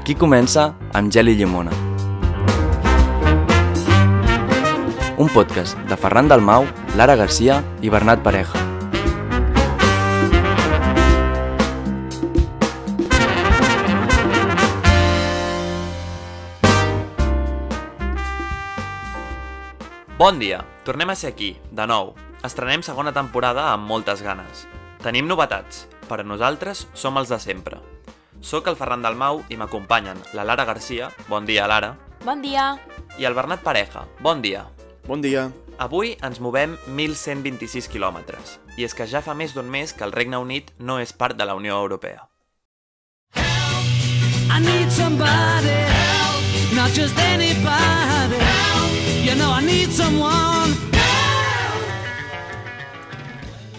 Aquí comença amb gel i llimona. Un podcast de Ferran Dalmau, Lara Garcia i Bernat Pareja. Bon dia, tornem a ser aquí, de nou. Estrenem segona temporada amb moltes ganes. Tenim novetats, però nosaltres som els de sempre. Soc el Ferran Dalmau i m'acompanyen la Lara Garcia, bon dia Lara, Bon dia! i el Bernat Pareja, bon dia. Bon dia. Avui ens movem 1.126 quilòmetres, i és que ja fa més d'un mes que el Regne Unit no és part de la Unió Europea. I need somebody help, not just anybody help. You know I need someone.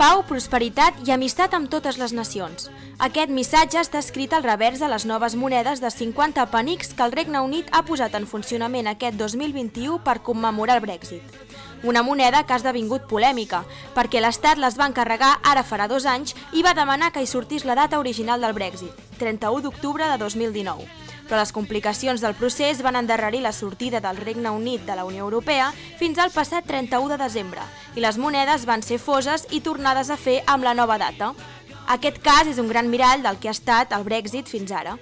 Pau, prosperitat i amistat amb totes les nacions. Aquest missatge està escrit al revers de les noves monedes de 50 penics que el Regne Unit ha posat en funcionament aquest 2021 per commemorar el Brexit. Una moneda que ha esdevingut polèmica, perquè l'Estat les va encarregar ara farà dos anys i va demanar que hi sortís la data original del Brexit, 31 d'octubre de 2019. Però les complicacions del procés van endarrerir la sortida del Regne Unit de la Unió Europea fins al passat 31 de desembre i les monedes van ser foses i tornades a fer amb la nova data. Aquest cas és un gran mirall del que ha estat el Brexit fins ara.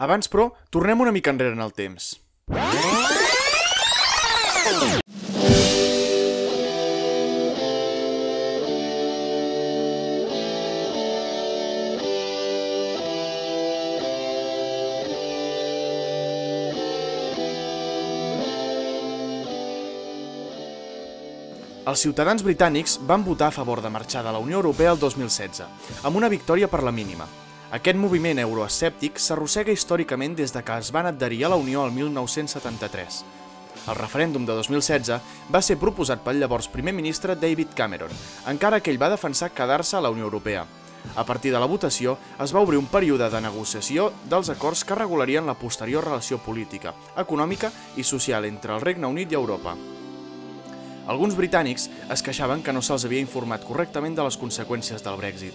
Abans, però, tornem una mica enrere en el temps. Els ciutadans britànics van votar a favor de marxar de la Unió Europea el 2016, amb una victòria per la mínima. Aquest moviment euroescèptic s'arrossega històricament des de que es van adherir a la Unió el 1973. El referèndum de 2016 va ser proposat pel llavors primer ministre David Cameron, encara que ell va defensar quedar-se a la Unió Europea. A partir de la votació, es va obrir un període de negociació dels acords que regularien la posterior relació política, econòmica i social entre el Regne Unit i Europa. Alguns britànics es queixaven que no se'ls havia informat correctament de les conseqüències del Brexit.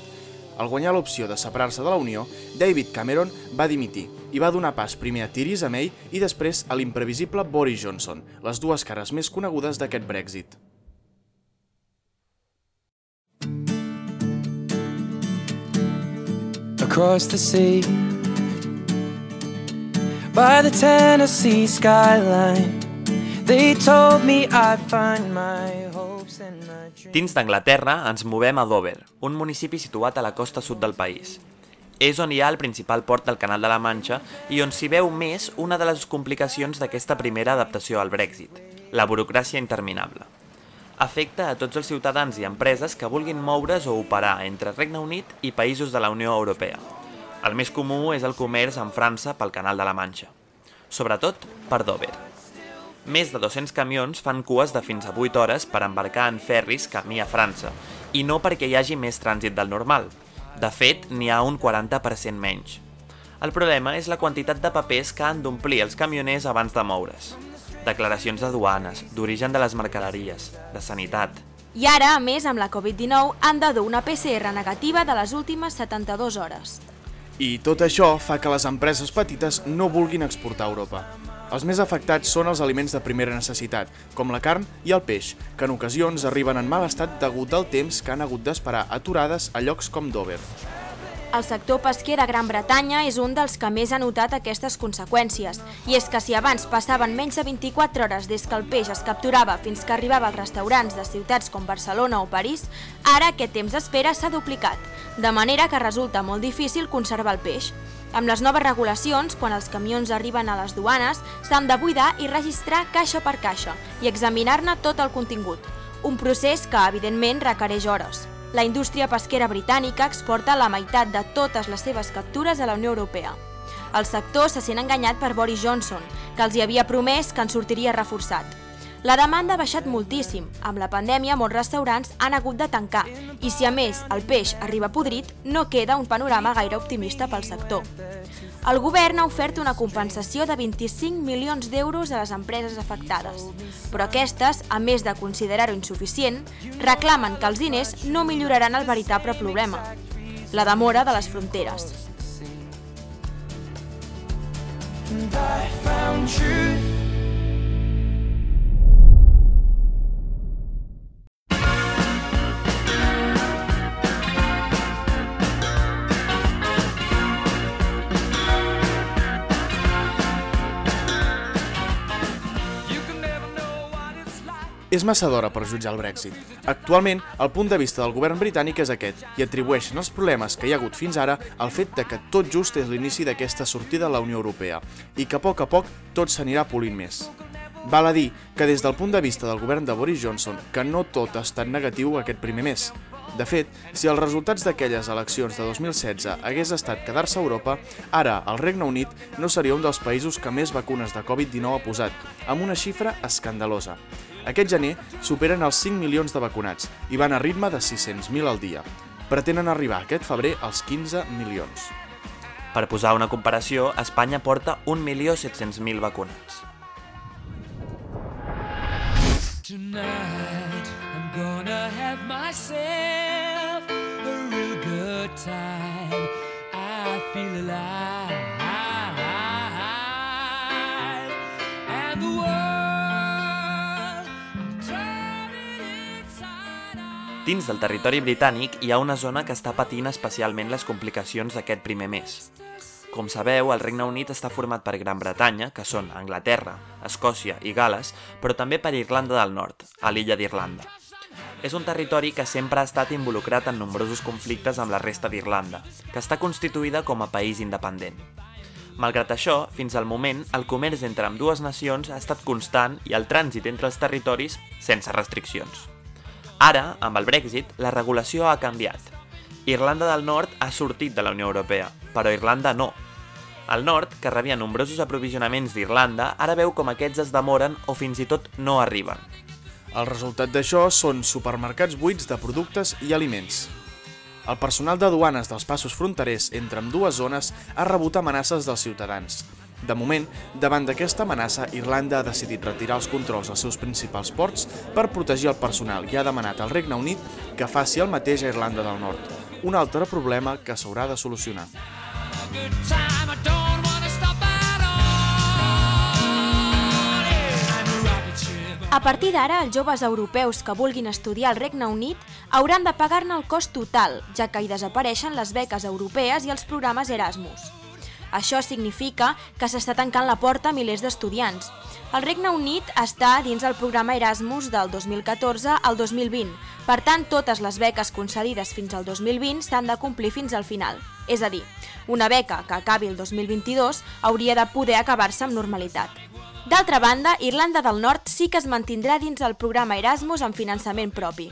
Al guanyar l'opció de separar-se de la Unió, David Cameron va dimitir i va donar pas primer a Theresa May i després a l'imprevisible Boris Johnson, les dues cares més conegudes d'aquest Brexit. across the sea by the Tennessee skyline. Dins d'Anglaterra ens movem a Dover, un municipi situat a la costa sud del país. És on hi ha el principal port del Canal de la Manxa i on s'hi veu més una de les complicacions d'aquesta primera adaptació al Brexit, la burocràcia interminable. Afecta a tots els ciutadans i empreses que vulguin moure's o operar entre Regne Unit i països de la Unió Europea. El més comú és el comerç amb França pel Canal de la Manxa, sobretot per Dover. Més de 200 camions fan cues de fins a 8 hores per embarcar en ferris camí a França, i no perquè hi hagi més trànsit del normal. De fet, n'hi ha un 40% menys. El problema és la quantitat de papers que han d'omplir els camioners abans de moure's. Declaracions de duanes, d'origen de les mercaderies, de sanitat... I ara, a més, amb la Covid-19, han de dur una PCR negativa de les últimes 72 hores. I tot això fa que les empreses petites no vulguin exportar a Europa. Els més afectats són els aliments de primera necessitat, com la carn i el peix, que en ocasions arriben en mal estat degut al temps que han hagut d'esperar aturades a llocs com Dover. El sector pesquer de Gran Bretanya és un dels que més ha notat aquestes conseqüències. I és que si abans passaven menys de 24 hores des que el peix es capturava fins que arribava als restaurants de ciutats com Barcelona o París, ara aquest temps d'espera s'ha duplicat, de manera que resulta molt difícil conservar el peix. Amb les noves regulacions, quan els camions arriben a les duanes, s'han de buidar i registrar caixa per caixa i examinar-ne tot el contingut. Un procés que, evidentment, requereix hores. La indústria pesquera britànica exporta la meitat de totes les seves captures a la Unió Europea. El sector se sent enganyat per Boris Johnson, que els hi havia promès que en sortiria reforçat. La demanda ha baixat moltíssim. Amb la pandèmia, molts restaurants han hagut de tancar. I si a més el peix arriba podrit, no queda un panorama gaire optimista pel sector. El govern ha ofert una compensació de 25 milions d'euros a les empreses afectades, però aquestes, a més de considerar-ho insuficient, reclamen que els diners no milloraran el veritable problema, la demora de les fronteres. I found. You És massa d'hora per jutjar el Brexit. Actualment, el punt de vista del govern britànic és aquest i atribueixen els problemes que hi ha hagut fins ara al fet de que tot just és l'inici d'aquesta sortida a la Unió Europea i que a poc a poc tot s'anirà polint més. Val a dir que des del punt de vista del govern de Boris Johnson que no tot ha estat negatiu aquest primer mes. De fet, si els resultats d'aquelles eleccions de 2016 hagués estat quedar-se a Europa, ara el Regne Unit no seria un dels països que més vacunes de Covid-19 ha posat, amb una xifra escandalosa. Aquest gener superen els 5 milions de vacunats i van a ritme de 600.000 al dia. Pretenen arribar aquest febrer als 15 milions. Per posar una comparació, Espanya porta 1.700.000 vacunats. Tonight feel alive. Dins del territori britànic hi ha una zona que està patint especialment les complicacions d'aquest primer mes. Com sabeu, el Regne Unit està format per Gran Bretanya, que són Anglaterra, Escòcia i Gales, però també per Irlanda del Nord, a l'illa d'Irlanda. És un territori que sempre ha estat involucrat en nombrosos conflictes amb la resta d'Irlanda, que està constituïda com a país independent. Malgrat això, fins al moment, el comerç entre amb dues nacions ha estat constant i el trànsit entre els territoris sense restriccions. Ara, amb el Brexit, la regulació ha canviat. Irlanda del Nord ha sortit de la Unió Europea, però Irlanda no. El Nord, que rebia nombrosos aprovisionaments d'Irlanda, ara veu com aquests es demoren o fins i tot no arriben. El resultat d'això són supermercats buits de productes i aliments. El personal de duanes dels passos fronterers entre amb dues zones ha rebut amenaces dels ciutadans. De moment, davant d'aquesta amenaça, Irlanda ha decidit retirar els controls als seus principals ports per protegir el personal i ha demanat al Regne Unit que faci el mateix a Irlanda del Nord, un altre problema que s'haurà de solucionar. good time. I don't A partir d'ara, els joves europeus que vulguin estudiar al Regne Unit hauran de pagar-ne el cost total, ja que hi desapareixen les beques europees i els programes Erasmus. Això significa que s'està tancant la porta a milers d'estudiants. El Regne Unit està dins el programa Erasmus del 2014 al 2020. Per tant, totes les beques concedides fins al 2020 s'han de complir fins al final. És a dir, una beca que acabi el 2022 hauria de poder acabar-se amb normalitat. D'altra banda, Irlanda del Nord sí que es mantindrà dins el programa Erasmus amb finançament propi.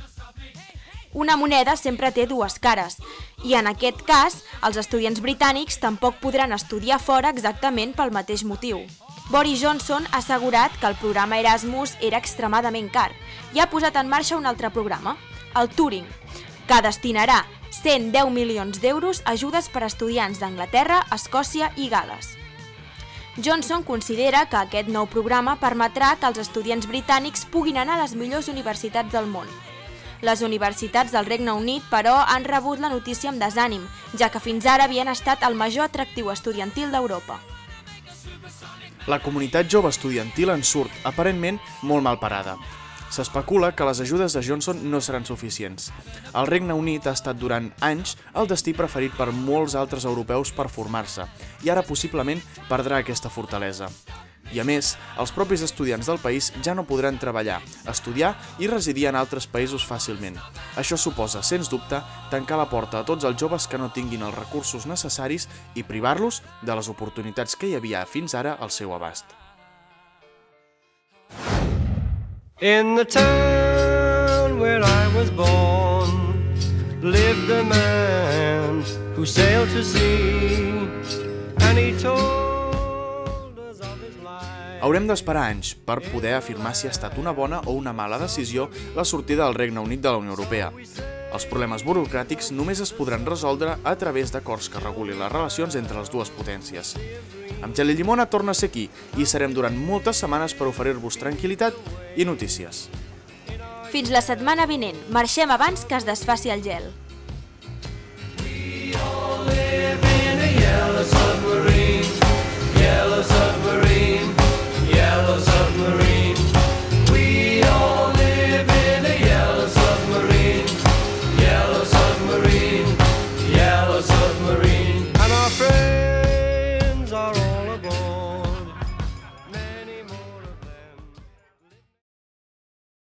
Una moneda sempre té dues cares, i en aquest cas, els estudiants britànics tampoc podran estudiar fora exactament pel mateix motiu. Boris Johnson ha assegurat que el programa Erasmus era extremadament car i ha posat en marxa un altre programa, el Turing, que destinarà 110 milions d'euros a ajudes per a estudiants d'Anglaterra, Escòcia i Gales. Johnson considera que aquest nou programa permetrà que els estudiants britànics puguin anar a les millors universitats del món. Les universitats del Regne Unit, però, han rebut la notícia amb desànim, ja que fins ara havien estat el major atractiu estudiantil d'Europa. La comunitat jove estudiantil en surt, aparentment, molt mal parada. S'especula que les ajudes de Johnson no seran suficients. El Regne Unit ha estat durant anys el destí preferit per molts altres europeus per formar-se i ara possiblement perdrà aquesta fortalesa. I a més, els propis estudiants del país ja no podran treballar, estudiar i residir en altres països fàcilment. Això suposa, sens dubte, tancar la porta a tots els joves que no tinguin els recursos necessaris i privar-los de les oportunitats que hi havia fins ara al seu abast. In the town where I was born lived a man who sailed to sea and he told us of. Haurem d'esperar anys per poder afirmar si ha estat una bona o una mala decisió la sortida del Regne Unit de la Unió Europea. Els problemes burocràtics només es podran resoldre a través d'acords que regulin les relacions entre les dues potències. Amb Geli Llimona torna a ser aquí i serem durant moltes setmanes per oferir-vos tranquil·litat i notícies. Fins la setmana vinent. Marxem abans que es desfaci el gel. We all live in a yellow submarine, yellow submarine.